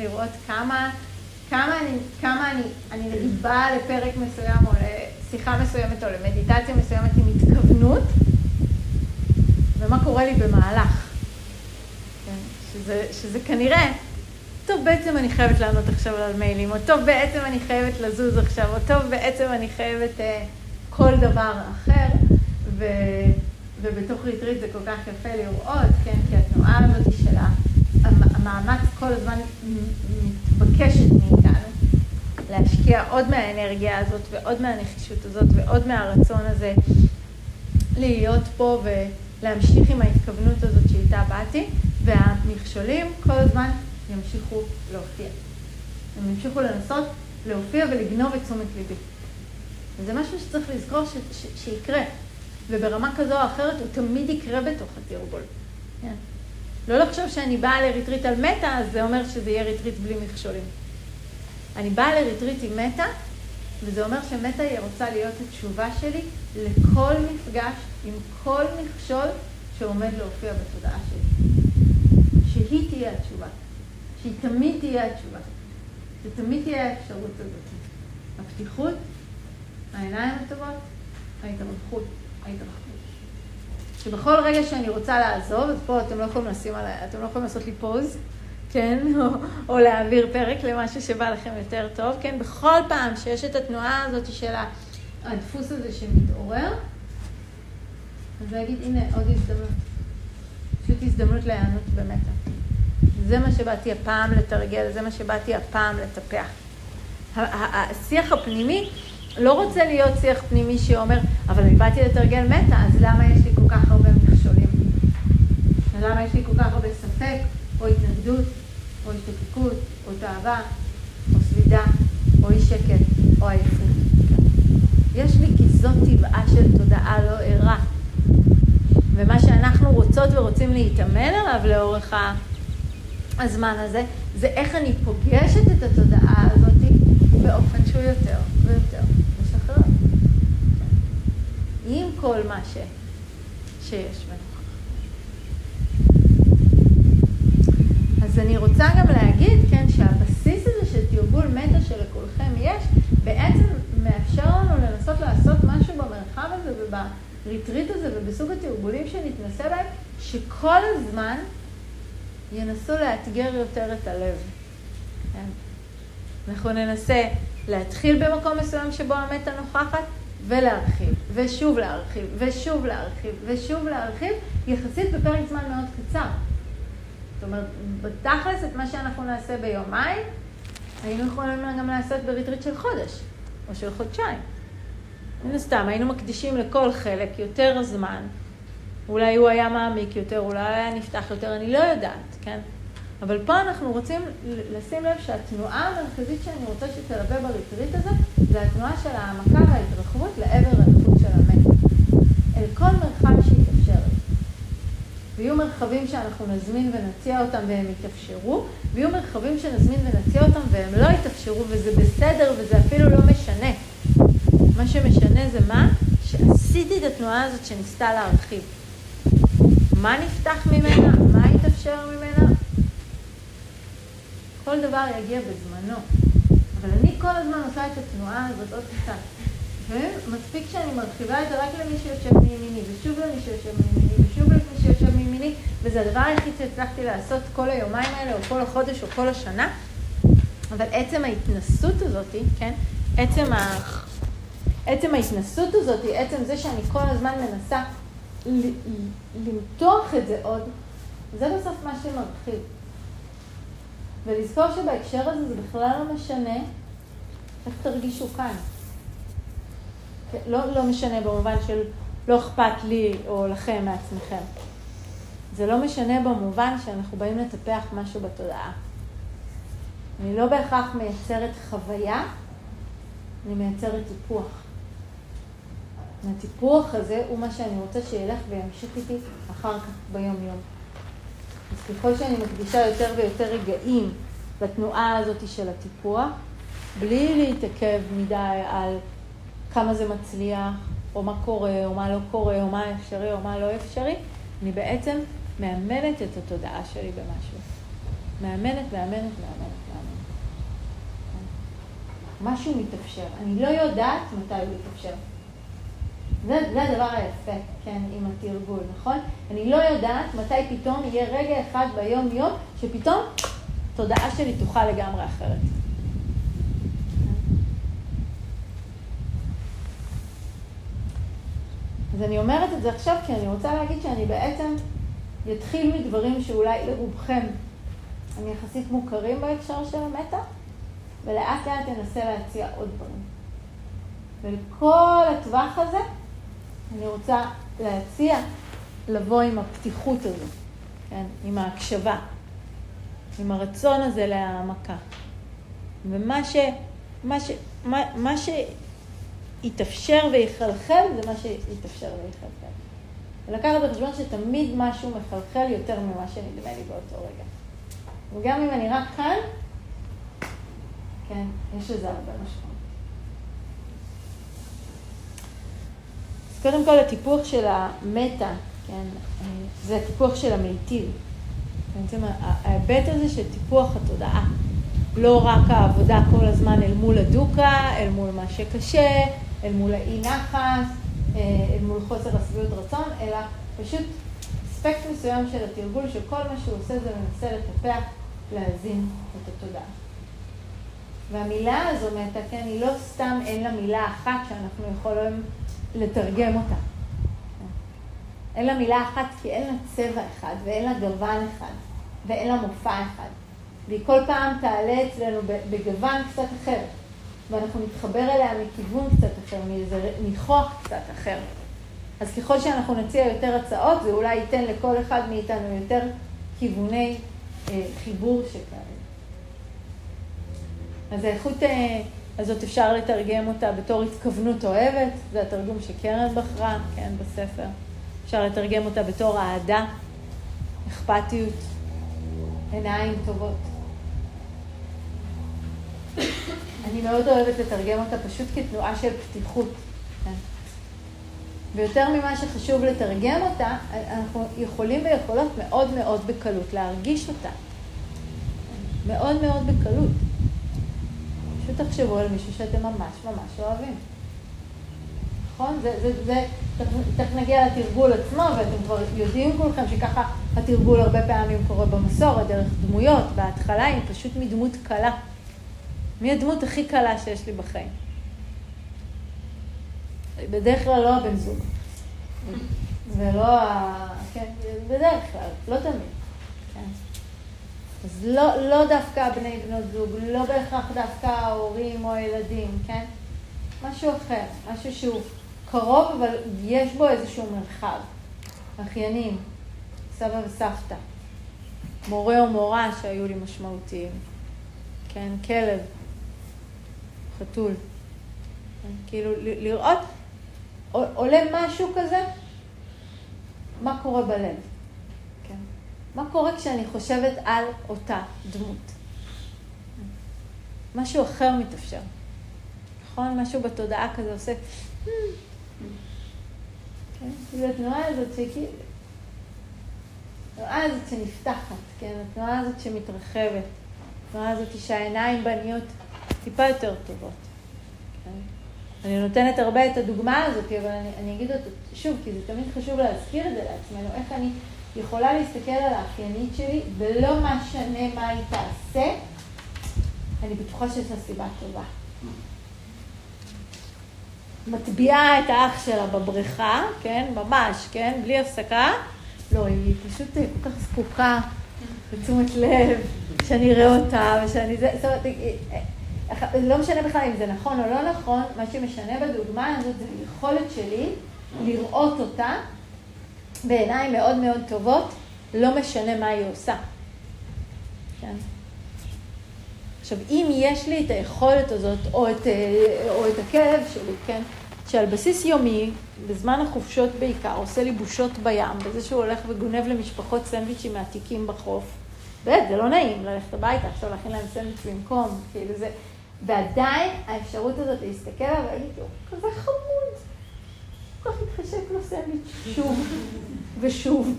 לראות כמה, כמה אני, כמה אני, אני נגיד באה לפרק מסוים או לשיחה מסוימת או למדיטציה מסוימת עם התכוונות, ומה קורה לי במהלך. כן? שזה, שזה כנראה, טוב, בעצם אני חייבת לענות עכשיו על מיילים, או טוב, בעצם אני חייבת לזוז עכשיו, או טוב, בעצם אני חייבת uh, כל דבר אחר, ו, ובתוך ריטריט זה כל כך יפה לראות, כן, כי התנועה הזאת של המאמץ כל הזמן מתבקשת מאיתנו להשקיע עוד מהאנרגיה הזאת ועוד מהנחישות הזאת ועוד מהרצון הזה להיות פה ולהמשיך עם ההתכוונות הזאת שאיתה באתי, והמכשולים כל הזמן ימשיכו להופיע. הם ימשיכו לנסות להופיע ולגנוב את תשומת ליבי. וזה משהו שצריך לזכור ש- ש- שיקרה, וברמה כזו או אחרת הוא תמיד יקרה בתוך התרגול. כן. לא לחשוב שאני באה לריטריט על מטה, אז זה אומר שזה יהיה ריטריט בלי מכשולים. אני באה לריטריט עם מטה, וזה אומר שמטה היא רוצה להיות התשובה שלי לכל מפגש עם כל מכשול שעומד להופיע בתודעה שלי. שהיא תהיה התשובה. שהיא תמיד תהיה התשובה. שתמיד תהיה האפשרות הזאת. הפתיחות, העיניים הטובות, ההתארכות, ההתרחבות. שבכל רגע שאני רוצה לעזוב, אז פה אתם לא יכולים לשים עליי, אתם לא יכולים לעשות לי פוז, כן, או, או להעביר פרק למשהו שבא לכם יותר טוב, כן, בכל פעם שיש את התנועה הזאת של הדפוס הזה שמתעורר, אז להגיד, הנה עוד הזדמנות, פשוט הזדמנות להיענות במטה. זה מה שבאתי הפעם לתרגל, זה מה שבאתי הפעם לטפח. השיח הפנימי לא רוצה להיות שיח פנימי שאומר, אבל אני באתי לתרגל מטה, אז למה יש לי כל כך הרבה מכשולים? למה יש לי כל כך הרבה ספק, או התנגדות, או השתוקקות, או תאווה, או סבידה, או אי שקט, או עייפות? יש לי כי זאת טבעה של תודעה לא ערה. ומה שאנחנו רוצות ורוצים להתאמן עליו לאורך הזמן הזה, זה איך אני פוגשת את התודעה הזאת באופן שהוא יותר ויותר משחרר. עם כל מה ש... שיש בנוכח. אז אני רוצה גם להגיד, כן, שהבסיס הזה של תרגול מטה שלכולכם יש, בעצם מאפשר לנו לנסות לעשות משהו במרחב הזה ובריטריט הזה ובסוג התרגולים שנתנסה בהם, שכל הזמן ינסו לאתגר יותר את הלב. כן? אנחנו ננסה להתחיל במקום מסוים שבו המטה נוכחת ולהרחיב, ושוב להרחיב, ושוב להרחיב, ושוב להרחיב, יחסית בפרק זמן מאוד קצר. זאת אומרת, בתכלס את מה שאנחנו נעשה ביומיים, היינו יכולים גם לעשות בריטריט של חודש, או של חודשיים. מן הסתם, היינו מקדישים לכל חלק יותר זמן. אולי הוא היה מעמיק יותר, אולי היה נפתח יותר, אני לא יודעת, כן? אבל פה אנחנו רוצים לשים לב שהתנועה המרכזית שאני רוצה שתלווה בריטריט הזה, זה התנועה של העמקה וההתרחבות לעבר האיכות של המטה. אל כל מרחב. ויהיו מרחבים שאנחנו נזמין ונציע אותם והם יתאפשרו, ויהיו מרחבים שנזמין ונציע אותם והם לא יתאפשרו, וזה בסדר וזה אפילו לא משנה. מה שמשנה זה מה? שעשיתי את התנועה הזאת שניסתה להרחיב. מה נפתח ממנה? מה יתאפשר ממנה? כל דבר יגיע בזמנו. אבל אני כל הזמן עושה את התנועה הזאת עוד קצת. ומספיק שאני מרחיבה את זה רק למי שיושב מימיני, ושוב למי שיושב מימיני, מימיני, וזה הדבר היחיד שהצלחתי לעשות כל היומיים האלה, או כל החודש, או כל השנה. אבל עצם ההתנסות הזאת, כן? עצם, ה... עצם ההתנסות הזאת, עצם זה שאני כל הזמן מנסה למתוח את זה עוד, זה בסוף מה שמרחיב. ולזכור שבהקשר הזה זה בכלל לא משנה איך תרגישו כאן. לא, לא משנה במובן של לא אכפת לי או לכם מעצמכם. זה לא משנה במובן שאנחנו באים לטפח משהו בתודעה. אני לא בהכרח מייצרת חוויה, אני מייצרת טיפוח. והטיפוח הזה הוא מה שאני רוצה שילך וימשיך איתי אחר כך ביום-יום. אז ככל שאני מקדישה יותר ויותר רגעים לתנועה הזאת של הטיפוח, בלי להתעכב מדי על כמה זה מצליח, או מה קורה, או מה לא קורה, או מה אפשרי, או מה לא אפשרי, אני בעצם מאמנת את התודעה שלי במשהו. מאמנת, מאמנת, מאמנת, מאמנת. משהו מתאפשר. אני לא יודעת מתי הוא יתאפשר. זה, זה הדבר היפה, כן, עם התרגול, נכון? אני לא יודעת מתי פתאום יהיה רגע אחד ביום-יום שפתאום התודעה שלי תוכל לגמרי אחרת. אז אני אומרת את זה עכשיו כי אני רוצה להגיד שאני בעצם אתחיל מדברים שאולי לרובכם הם יחסית מוכרים בהקשר של המטה, ולאט לאט אנסה להציע עוד דברים. ולכל הטווח הזה אני רוצה להציע לבוא עם הפתיחות הזו, כן? עם ההקשבה, עם הרצון הזה להעמקה. ומה ש... מה ש... מה, מה שיתאפשר ויחלחל זה מה שיתאפשר ויחלחל. ולקחת בחשבון שתמיד משהו מחלחל יותר ממה שנדמה לי באותו רגע. וגם אם אני רק כאן, כן, יש לזה הרבה משמעות. אז קודם כל הטיפוח של המטה, כן, זה הטיפוח של המיטיב. בעצם ההיבט הזה של טיפוח התודעה. לא רק העבודה כל הזמן אל מול הדוקה, אל מול מה שקשה, אל מול האי נחס, מול חוסר השביעות רצון, אלא פשוט אספקט מסוים של התרגול, שכל מה שהוא עושה זה מנסה לטפח, להזין את התודעה. והמילה הזו מתה, כן, היא לא סתם אין לה מילה אחת שאנחנו יכולים לתרגם אותה. אין לה מילה אחת כי אין לה צבע אחד, ואין לה גוון אחד, ואין לה מופע אחד. והיא כל פעם תעלה אצלנו בגוון קצת אחר, ואנחנו נתחבר אליה מכיוון קצת אחר, מאיזה ניחוח קצת אחר. אז ככל שאנחנו נציע יותר הצעות, זה אולי ייתן לכל אחד מאיתנו יותר כיווני אה, חיבור שכאלה. אז האיכות אה, הזאת אפשר לתרגם אותה בתור התכוונות אוהבת, זה התרגום שקרן בחרה, כן, בספר. אפשר לתרגם אותה בתור אהדה, אכפתיות, עיניים טובות. אני מאוד אוהבת לתרגם אותה פשוט כתנועה של פתיחות. כן. ויותר ממה שחשוב לתרגם אותה, אנחנו יכולים ויכולות מאוד מאוד בקלות להרגיש אותה. מאוד מאוד בקלות. פשוט תחשבו על מישהו שאתם ממש ממש אוהבים. נכון? זה, זה, זה, תכף נגיע לתרגול עצמו, ואתם כבר יודעים כולכם שככה התרגול הרבה פעמים קורה במסורת, דרך דמויות. בהתחלה היא פשוט מדמות קלה. מי הדמות הכי קלה שיש לי בחיים? בדרך כלל לא הבן זוג. ולא ה... כן, בדרך כלל, לא תמיד. כן. אז לא, לא דווקא בני בנות זוג, לא בהכרח דווקא ההורים או הילדים, כן? משהו אחר, משהו שהוא קרוב, אבל יש בו איזשהו מרחב. אחיינים, סבא וסבתא, מורה או מורה שהיו לי משמעותיים, כן? כלב, חתול. כן? כאילו, לראות, עולה משהו כזה, מה קורה בלב. מה קורה כשאני חושבת על אותה דמות? משהו אחר מתאפשר. נכון? משהו בתודעה כזה עושה... כן? זו התנועה הזאת שכאילו... התנועה הזאת שנפתחת, כן? התנועה הזאת שמתרחבת. התנועה הזאת שהעיניים בה נהיות טיפה יותר טובות. כן? אני נותנת הרבה את הדוגמה הזאת, אבל אני, אני אגיד אותה שוב, כי זה תמיד חשוב להזכיר את זה לעצמנו, איך אני יכולה להסתכל על האחיינית שלי, ולא משנה מה היא תעשה, אני בטוחה לה סיבה טובה. מטביעה את האח שלה בבריכה, כן, ממש, כן, בלי הפסקה. לא, היא פשוט כל כך זקוקה לתשומת לב, שאני אראה אותה, ושאני זה, זאת אומרת, לא משנה בכלל אם זה נכון או לא נכון, מה שמשנה בדוגמה הזאת זה היכולת שלי לראות אותה בעיניים מאוד מאוד טובות, לא משנה מה היא עושה. כן? עכשיו, אם יש לי את היכולת הזאת, או את, אה, או את הכלב שלי, כן, שעל בסיס יומי, בזמן החופשות בעיקר, עושה לי בושות בים, בזה שהוא הולך וגונב למשפחות סנדוויצ'ים מעתיקים בחוף. באמת, זה לא נעים ללכת הביתה, עכשיו להכין להם סנדוויץ' במקום, כאילו זה... ועדיין האפשרות הזאת להסתכל עליו ולהגיד, הוא כזה חמוד, כל כך מתחשק לו סנדוויץ' שוב ושוב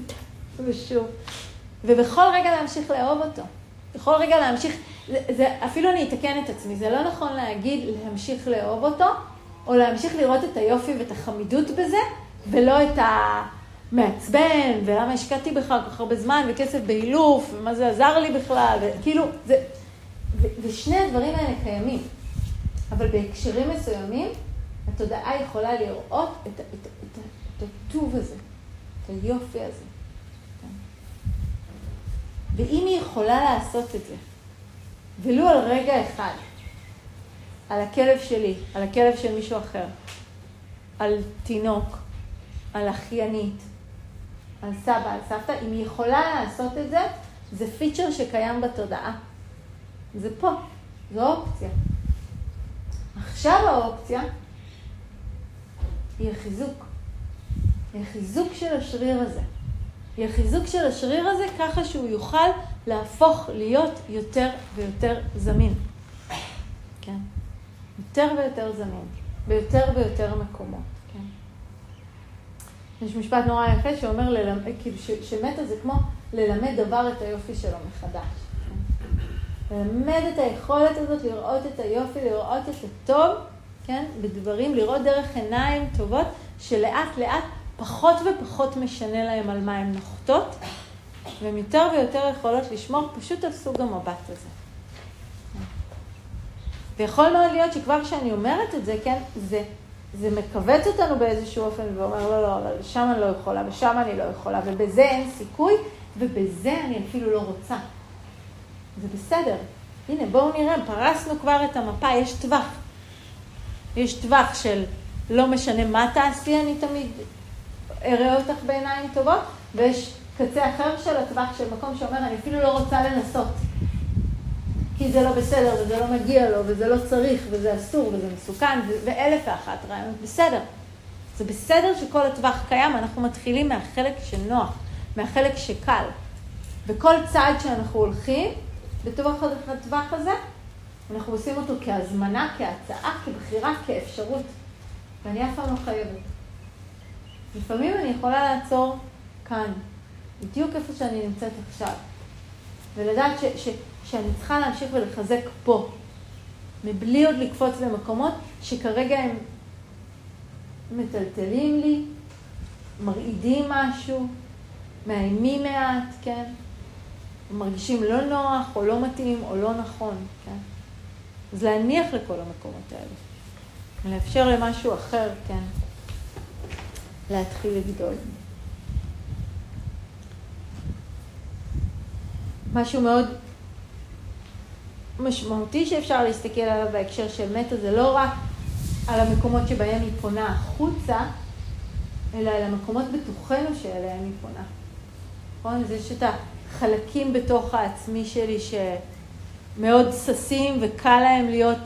ושוב. ובכל רגע להמשיך לאהוב אותו. בכל רגע להמשיך זה, זה, אפילו אני אתקן את עצמי, זה לא נכון להגיד להמשיך לאהוב אותו, או להמשיך לראות את היופי ואת החמידות בזה, ולא את המעצבן, ולמה השקעתי בך כל כך הרבה זמן, וכסף באילוף, ומה זה עזר לי בכלל, וכאילו, זה, ושני הדברים האלה קיימים. אבל בהקשרים מסוימים, התודעה יכולה לראות את, את, את, את, הטוב הזה, את היופי הזה. ואם היא יכולה לעשות את זה, ולו על רגע אחד, על הכלב שלי, על הכלב של מישהו אחר, על תינוק, על אחיינית, על סבא, על סבתא, אם היא יכולה לעשות את זה, זה פיצ'ר שקיים בתודעה. זה פה, זו אופציה. עכשיו האופציה היא החיזוק. היא החיזוק של השריר הזה. היא החיזוק של השריר הזה ככה שהוא יוכל להפוך להיות יותר ויותר זמין. כן? יותר ויותר זמין, ביותר ויותר מקומות. כן? יש משפט נורא יפה שאומר, ללמד, כאילו שמטה זה כמו ללמד דבר את היופי שלו מחדש. ללמד את היכולת הזאת לראות את היופי, לראות את הטוב, כן? בדברים, לראות דרך עיניים טובות, שלאט לאט פחות ופחות משנה להם על מה הן נוחתות, והן יותר ויותר יכולות לשמור פשוט על סוג המבט הזה. ויכול מאוד להיות שכבר כשאני אומרת את זה, כן, זה, זה מכווץ אותנו באיזשהו אופן ואומר, לא, לא, אבל שם אני לא יכולה, ושם אני לא יכולה, ובזה אין סיכוי, ובזה אני אפילו לא רוצה. זה בסדר. הנה, בואו נראה, פרסנו כבר את המפה, יש טווח. יש טווח של לא משנה מה תעשי, אני תמיד אראה אותך בעיניים טובות, ויש קצה אחר של הטווח של מקום שאומר, אני אפילו לא רוצה לנסות. כי זה לא בסדר, וזה לא מגיע לו, וזה לא צריך, וזה אסור, וזה מסוכן, ואלף ואחת רעיונות. בסדר. זה בסדר שכל הטווח קיים, אנחנו מתחילים מהחלק שנוח, מהחלק שקל. וכל צעד שאנחנו הולכים בתוך הטווח הזה, אנחנו עושים אותו כהזמנה, כהצעה, כבחירה, כאפשרות. ואני אף פעם לא חייבת. לפעמים אני יכולה לעצור כאן, בדיוק איפה שאני נמצאת עכשיו, ולדעת ש, ש, שאני צריכה להמשיך ולחזק פה, מבלי עוד לקפוץ למקומות שכרגע הם מטלטלים לי, מרעידים משהו, מאיימים מעט, כן? מרגישים לא נוח, או לא מתאים, או לא נכון, כן? אז להניח לכל המקומות האלה. ולאפשר למשהו אחר, כן, להתחיל לגדול. משהו מאוד משמעותי שאפשר להסתכל עליו בהקשר של מטה זה לא רק על המקומות שבהם היא פונה החוצה, אלא על המקומות בתוכנו שאליהם היא פונה. נכון? אז יש את החלקים בתוך העצמי שלי שמאוד ששים וקל להם להיות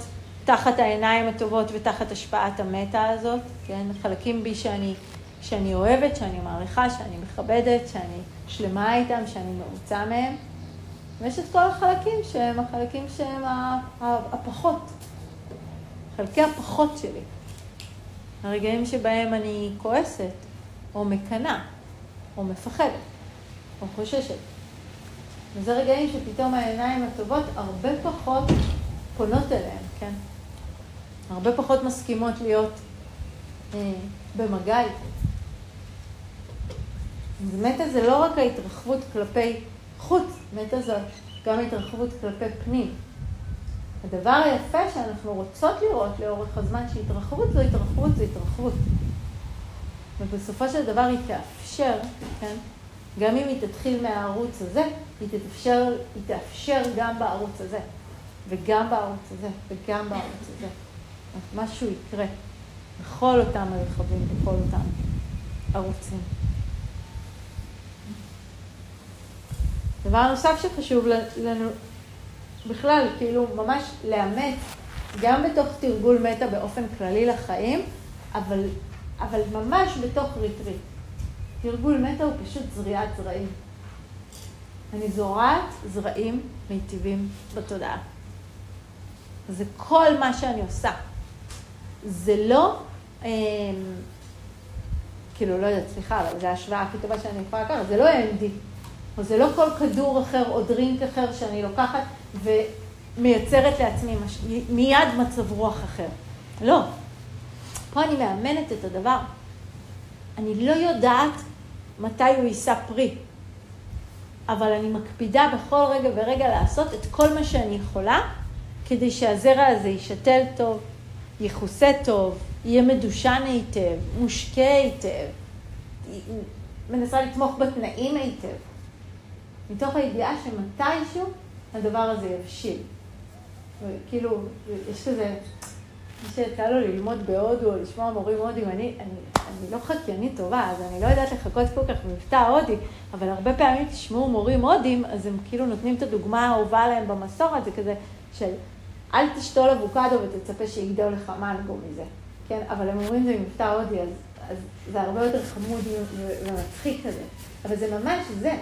תחת העיניים הטובות ותחת השפעת המטה הזאת, כן? חלקים בי שאני, שאני אוהבת, שאני מעריכה, שאני מכבדת, שאני שלמה איתם, שאני מרוצה מהם. ויש את כל החלקים שהם החלקים שהם הפחות, חלקי הפחות שלי. הרגעים שבהם אני כועסת, או מקנאה, או מפחדת, או חוששת. וזה רגעים שפתאום העיניים הטובות הרבה פחות פונות אליהם, כן? הרבה פחות מסכימות להיות אה, במגע איתו. מטה זה לא רק ההתרחבות כלפי חוץ, מטה זאת גם התרחבות כלפי פנים. הדבר היפה שאנחנו רוצות לראות לאורך הזמן שהתרחבות זו התרחבות זו התרחבות. ובסופו של דבר היא תאפשר, כן? גם אם היא תתחיל מהערוץ הזה, היא תאפשר, היא תאפשר גם בערוץ הזה, וגם בערוץ הזה, וגם בערוץ הזה. משהו יקרה בכל אותם הרכבים, בכל אותם ערוצים. דבר נוסף שחשוב לנו בכלל, כאילו ממש לאמץ, גם בתוך תרגול מטה באופן כללי לחיים, אבל, אבל ממש בתוך ריטריט. תרגול מטה הוא פשוט זריעת זרעים. אני זורעת זרעים מיטיבים בתודעה. זה כל מה שאני עושה. זה לא, אה, כאילו, לא יודעת, סליחה, אבל זו ההשוואה הכי טובה שאני יכולה לקחת, זה לא MD, או זה לא כל כדור אחר או דרינק אחר שאני לוקחת ו, מייצרת לעצמי מש... מיד מצב רוח אחר. לא. פה אני מאמנת את הדבר. אני לא יודעת מתי הוא יישא פרי, אבל אני מקפידה בכל רגע ורגע לעשות את כל מה שאני יכולה כדי שהזרע הזה יישתל טוב, יכוסה טוב, יהיה מדושן היטב, מושקה היטב, מנסה לתמוך בתנאים היטב, מתוך הידיעה שמתישהו הדבר הזה יבשיל. כאילו, יש כזה, מי שיצא לו ללמוד בהודו לשמוע מורים הודים, אני, אני, אני לא חקיינית טובה, אז אני לא יודעת לחכות כל כך במבטא הודי, אבל הרבה פעמים תשמעו מורים הודים, אז הם כאילו נותנים את הדוגמה האהובה עליהם במסורת, זה כזה של אל תשתול אבוקדו ותצפה שיגדל לך מנגו מזה, כן? אבל הם אומרים זה במבטא הודי, אז, אז זה הרבה יותר חמוד ומצחיק כזה, אבל זה ממש זה.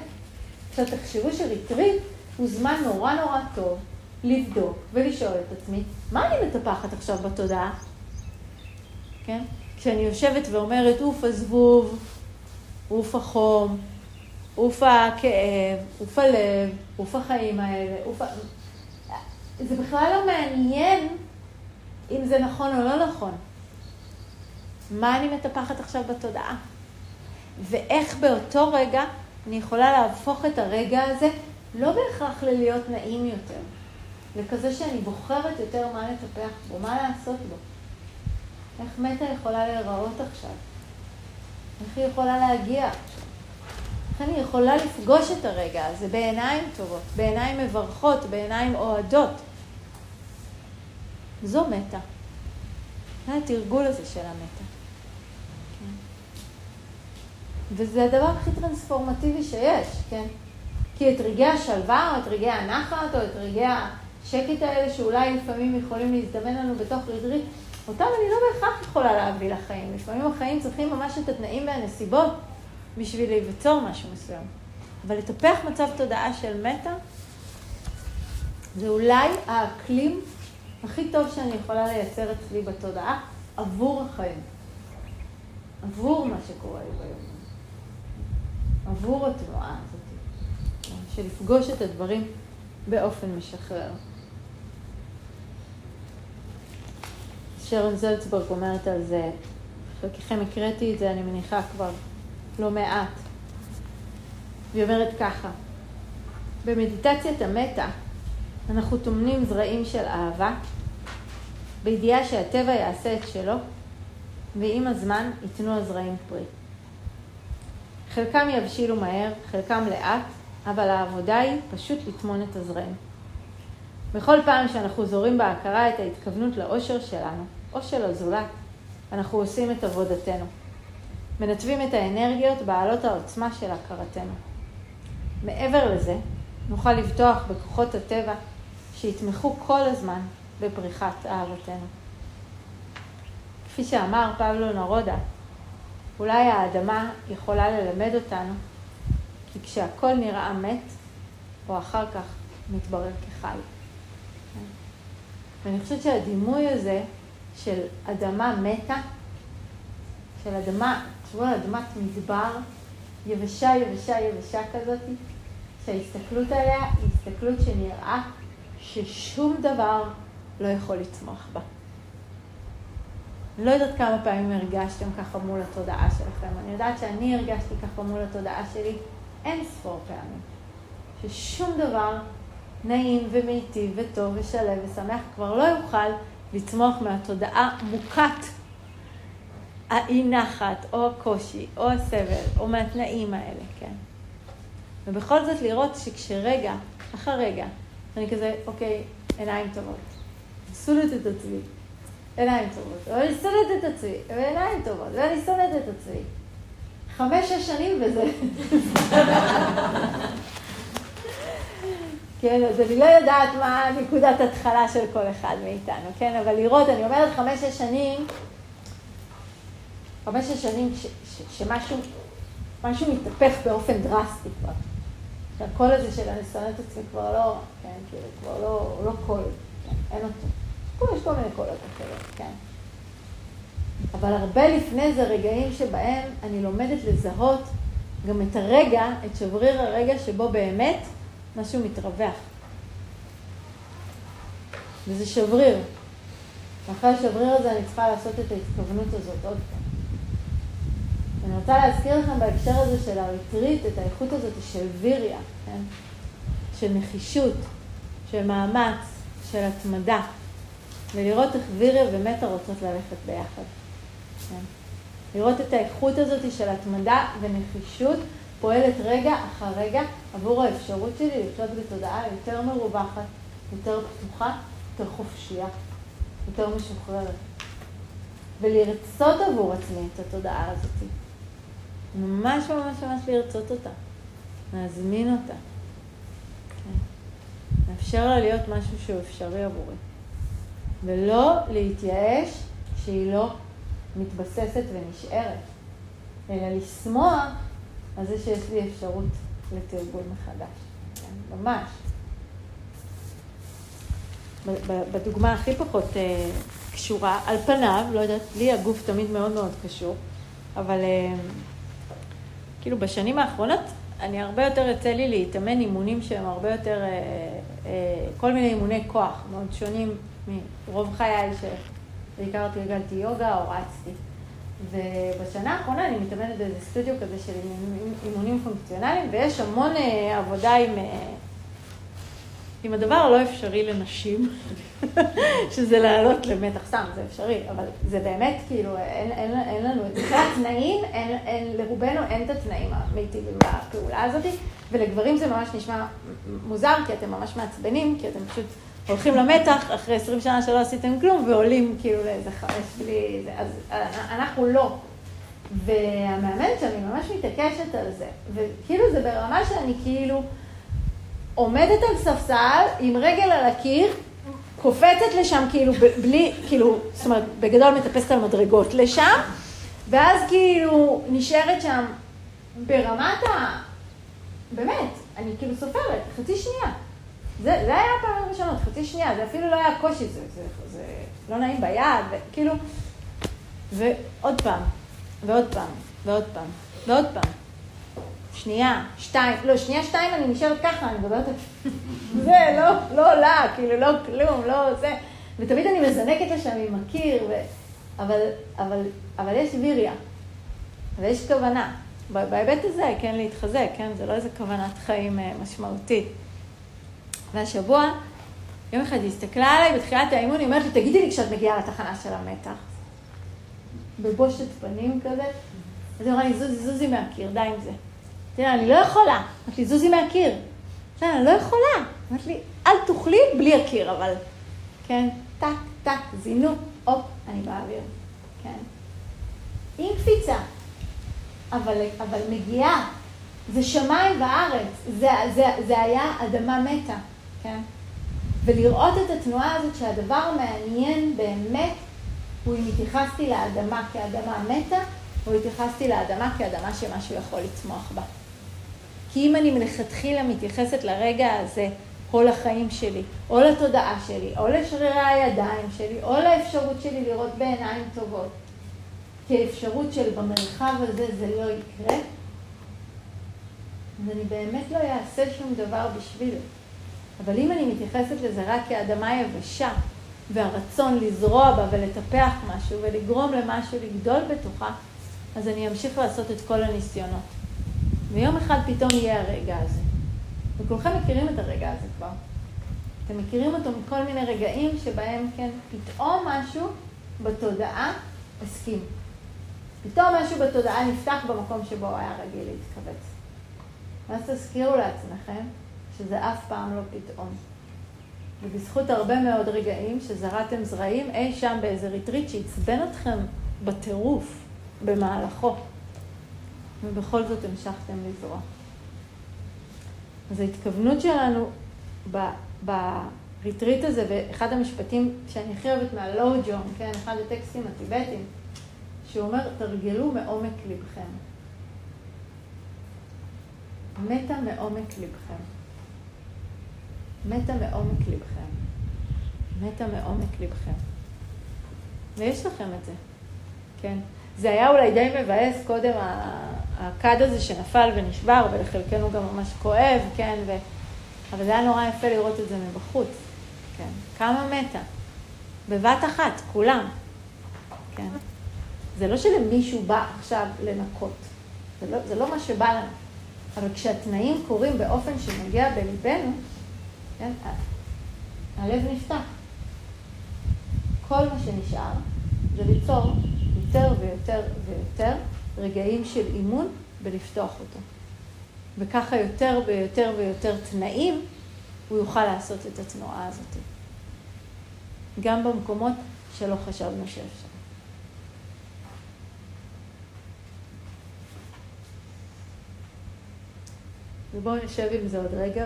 עכשיו תחשבו שריטריט הוא זמן נורא נורא טוב לבדוק ולשאול את עצמי, מה אני מטפחת עכשיו בתודעה? כן? כשאני יושבת ואומרת, אוף הזבוב, אוף החום, אוף הכאב, אוף הלב, אוף החיים האלה, אוף ה... זה בכלל לא מעניין אם זה נכון או לא נכון. מה אני מטפחת עכשיו בתודעה? ואיך באותו רגע אני יכולה להפוך את הרגע הזה לא בהכרח ללהיות נעים יותר, לכזה שאני בוחרת יותר מה לטפח בו, מה לעשות בו. איך מתה יכולה להיראות עכשיו? איך היא יכולה להגיע עכשיו? איך אני יכולה לפגוש את הרגע הזה בעיניים טובות, בעיניים מברכות, בעיניים אוהדות? זו מתה. זה התרגול הזה של המתה. כן. וזה הדבר הכי טרנספורמטיבי שיש, כן? כי את רגעי השלווה, או את רגעי הנחת, או את רגעי השקט האלה, שאולי לפעמים יכולים להזדמן לנו בתוך ריטריט, אותם אני לא בהכרח יכולה להביא לחיים. לפעמים החיים צריכים ממש את התנאים והנסיבות בשביל להיווצור משהו מסוים. אבל לטפח מצב תודעה של מטה, זה אולי האקלים הכי טוב שאני יכולה לייצר אצלי בתודעה עבור החיים. עבור מה שקורה לי ביום. עבור התנועה הזאת. של לפגוש את הדברים באופן משחרר. שרון זלצברג אומרת על זה, חלקכם הקראתי את זה, אני מניחה כבר לא מעט. היא אומרת ככה, במדיטציית המטה אנחנו טומנים זרעים של אהבה, בידיעה שהטבע יעשה את שלו, ועם הזמן ייתנו הזרעים פרי. חלקם יבשילו מהר, חלקם לאט, אבל העבודה היא פשוט לטמון את הזרעים. בכל פעם שאנחנו זורים בהכרה את ההתכוונות לאושר שלנו, או של הזולת, אנחנו עושים את עבודתנו. מנתבים את האנרגיות בעלות העוצמה של הכרתנו. מעבר לזה, נוכל לבטוח בכוחות הטבע שיתמכו כל הזמן בפריחת אהבתנו. כפי שאמר פבלו נרודה, אולי האדמה יכולה ללמד אותנו כי כשהכל נראה מת, או אחר כך מתברר כחי. ואני חושבת שהדימוי הזה של אדמה מתה, של אדמה, תחשבו על אדמת מדבר, יבשה, יבשה, יבשה כזאת, שההסתכלות עליה היא הסתכלות שנראה ששום דבר לא יכול לצמוח בה. לא יודעת כמה פעמים הרגשתם ככה מול התודעה שלכם. אני יודעת שאני הרגשתי ככה מול התודעה שלי אין ספור פעמים, ששום דבר נעים ומיטיב וטוב ושלם ושמח כבר לא יוכל לצמוח מהתודעה מוכת האי נחת, או הקושי, או הסבל, או מהתנאים האלה, כן? ובכל זאת לראות שכשרגע, אחר רגע, אני כזה, אוקיי, עיניים טובות, סולת את עצמי, עיניים טובות, ואני סולת את עצמי, ועיניים טובות, ואני סולת את עצמי. חמש-שש שנים וזה... כן, אז אני לא יודעת מה נקודת התחלה של כל אחד מאיתנו, כן? אבל לראות, אני אומרת חמש-שש שנים, חמש-שש שנים ש, ש, שמשהו משהו מתהפך באופן דרסטי כבר. הקול הזה של אני שונא את עצמי כבר לא, כן, כאילו, כבר לא, לא קול, כן, אין אותו. יש כל מיני קולות אחרות, כן. אבל הרבה לפני זה רגעים שבהם אני לומדת לזהות גם את הרגע, את שבריר הרגע שבו באמת משהו מתרווח. וזה שבריר. ואחרי השבריר הזה אני צריכה לעשות את ההתכוונות הזאת עוד פעם. אני רוצה להזכיר לכם בהקשר הזה של הריטריט את האיכות הזאת של ויריה, כן? של נחישות, של מאמץ, של התמדה, ולראות איך ויריה ומטה רוצות ללכת ביחד. כן? לראות את האיכות הזאת של התמדה ונחישות פועלת רגע אחר רגע עבור האפשרות שלי לחיות בתודעה יותר מרווחת, יותר פתוחה, יותר חופשייה, יותר משוחררת. ולרצות עבור עצמי את התודעה הזאת. ממש ממש ממש לרצות אותה. להזמין אותה. כן. לאפשר לה להיות משהו שהוא אפשרי עבורי. ולא להתייאש שהיא לא מתבססת ונשארת, אלא לשמוח על זה שיש לי אפשרות לתרגול מחדש. כן, ממש. בדוגמה הכי פחות אה, קשורה, על פניו, לא יודעת, לי הגוף תמיד מאוד מאוד קשור, אבל אה, כאילו בשנים האחרונות אני הרבה יותר יוצא לי להתאמן אימונים שהם הרבה יותר, אה, אה, כל מיני אימוני כוח מאוד שונים מרוב חיי שבעיקר תרגלתי יוגה או רצתי. ובשנה האחרונה אני מתאמנת באיזה סטודיו כזה של אימונים פונקציונליים, ויש המון אה, עבודה עם, אה, עם הדבר הלא אפשרי לנשים, שזה לעלות למתח, סתם, זה אפשרי, אבל זה באמת כאילו, אין, אין, אין לנו את זה. התנאים, אין, אין, לרובנו אין את התנאים המיטיבים בפעולה הזאת, ולגברים זה ממש נשמע מוזר, כי אתם ממש מעצבנים, כי אתם פשוט... הולכים למתח, אחרי 20 שנה שלא עשיתם כלום, ועולים כאילו לאיזה חמש בלי. אז אנחנו לא. והמאמנת שלי ממש מתעקשת על זה. וכאילו זה ברמה שאני כאילו עומדת על ספסל עם רגל על הקיר, קופצת לשם כאילו בלי, כאילו, זאת אומרת, בגדול מטפסת על מדרגות לשם, ואז כאילו נשארת שם ברמת ה... באמת, אני כאילו סופרת, חצי שנייה. זה, זה היה הפעם הראשונות, חצי שנייה, זה אפילו לא היה קושי, זה, זה, זה לא נעים ביד, וכאילו, ועוד פעם, ועוד פעם, ועוד פעם, ועוד פעם. שנייה, שתיים, לא, שנייה, שתיים, אני נשארת ככה, אני מדברת על... זה, לא, לא עולה, כאילו, לא כלום, לא זה. ותמיד אני מזנקת לשם עם הקיר, ו... אבל, אבל, אבל יש ויריה, ויש כוונה. בהיבט הזה, כן, להתחזק, כן, זה לא איזה כוונת חיים אה, משמעותית. והשבוע, יום אחד היא הסתכלה עליי בתחילת האימון, היא אומרת לי, תגידי לי כשאת מגיעה לתחנה של המתח. בבושת פנים כזה. אז היא אמרה לי, זוזי, זוזי מהקיר, די עם זה. תראה, אני לא יכולה. אמרתי לי, זוזי מהקיר. בסדר, אני לא יכולה. אמרתי לי, אל תאכלי בלי הקיר, אבל... כן, טק, טק, זינו, הופ, אני באוויר. כן. עם קפיצה. אבל, אבל מגיעה. זה שמיים וארץ. זה, זה, זה היה אדמה מתה. כן? ולראות את התנועה הזאת שהדבר המעניין באמת הוא אם התייחסתי לאדמה כאדמה מתה, או התייחסתי לאדמה כאדמה שמשהו יכול לצמוח בה. כי אם אני מלכתחילה מתייחסת לרגע הזה, או לחיים שלי, או לתודעה שלי, או לשרירי הידיים שלי, או לאפשרות שלי לראות בעיניים טובות, כאפשרות של במרחב הזה זה לא יקרה, אז אני באמת לא אעשה שום דבר בשביל אבל אם אני מתייחסת לזה רק כאדמה יבשה, והרצון לזרוע בה ולטפח משהו ולגרום למשהו לגדול בתוכה, אז אני אמשיך לעשות את כל הניסיונות. ויום אחד פתאום יהיה הרגע הזה. וכולכם מכירים את הרגע הזה כבר. אתם מכירים אותו מכל מיני רגעים שבהם, כן, פתאום משהו בתודעה הסכים. פתאום משהו בתודעה נפתח במקום שבו הוא היה רגיל להתכווץ. ואז תזכירו לעצמכם שזה אף פעם לא פתאום. ובזכות הרבה מאוד רגעים שזרעתם זרעים אי שם באיזה ריטריט שעצבן אתכם בטירוף במהלכו, ובכל זאת המשכתם לזרוע. אז ההתכוונות שלנו בריטריט הזה, ואחד המשפטים שאני הכי אוהבת מהלואו ג'ון, כן, אחד הטקסטים הטיבטיים, שהוא אומר, תרגלו מעומק לבכם. מתה מעומק לבכם. מתה מעומק לבכם. מתה מעומק לבכם. ויש לכם את זה, כן? זה היה אולי די מבאס קודם, הכד הזה שנפל ונשבר, ולחלקנו גם ממש כואב, כן? ו... אבל זה היה נורא יפה לראות את זה מבחוץ. כן. כמה מתה? בבת אחת, כולם. כן. זה לא שלמישהו בא עכשיו לנקות. זה לא, זה לא מה שבא לנו. אבל כשהתנאים קורים באופן שנוגע בליבנו, כן, הלב נפתח. כל מה שנשאר זה ליצור יותר ויותר ויותר רגעים של אימון בלפתוח אותו. וככה יותר ויותר ויותר תנאים הוא יוכל לעשות את התנועה הזאת. גם במקומות שלא חשבנו שאפשר. ובואו נשב עם זה עוד רגע,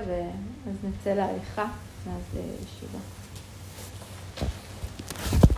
ואז נצא להליכה, ואז ישיבה.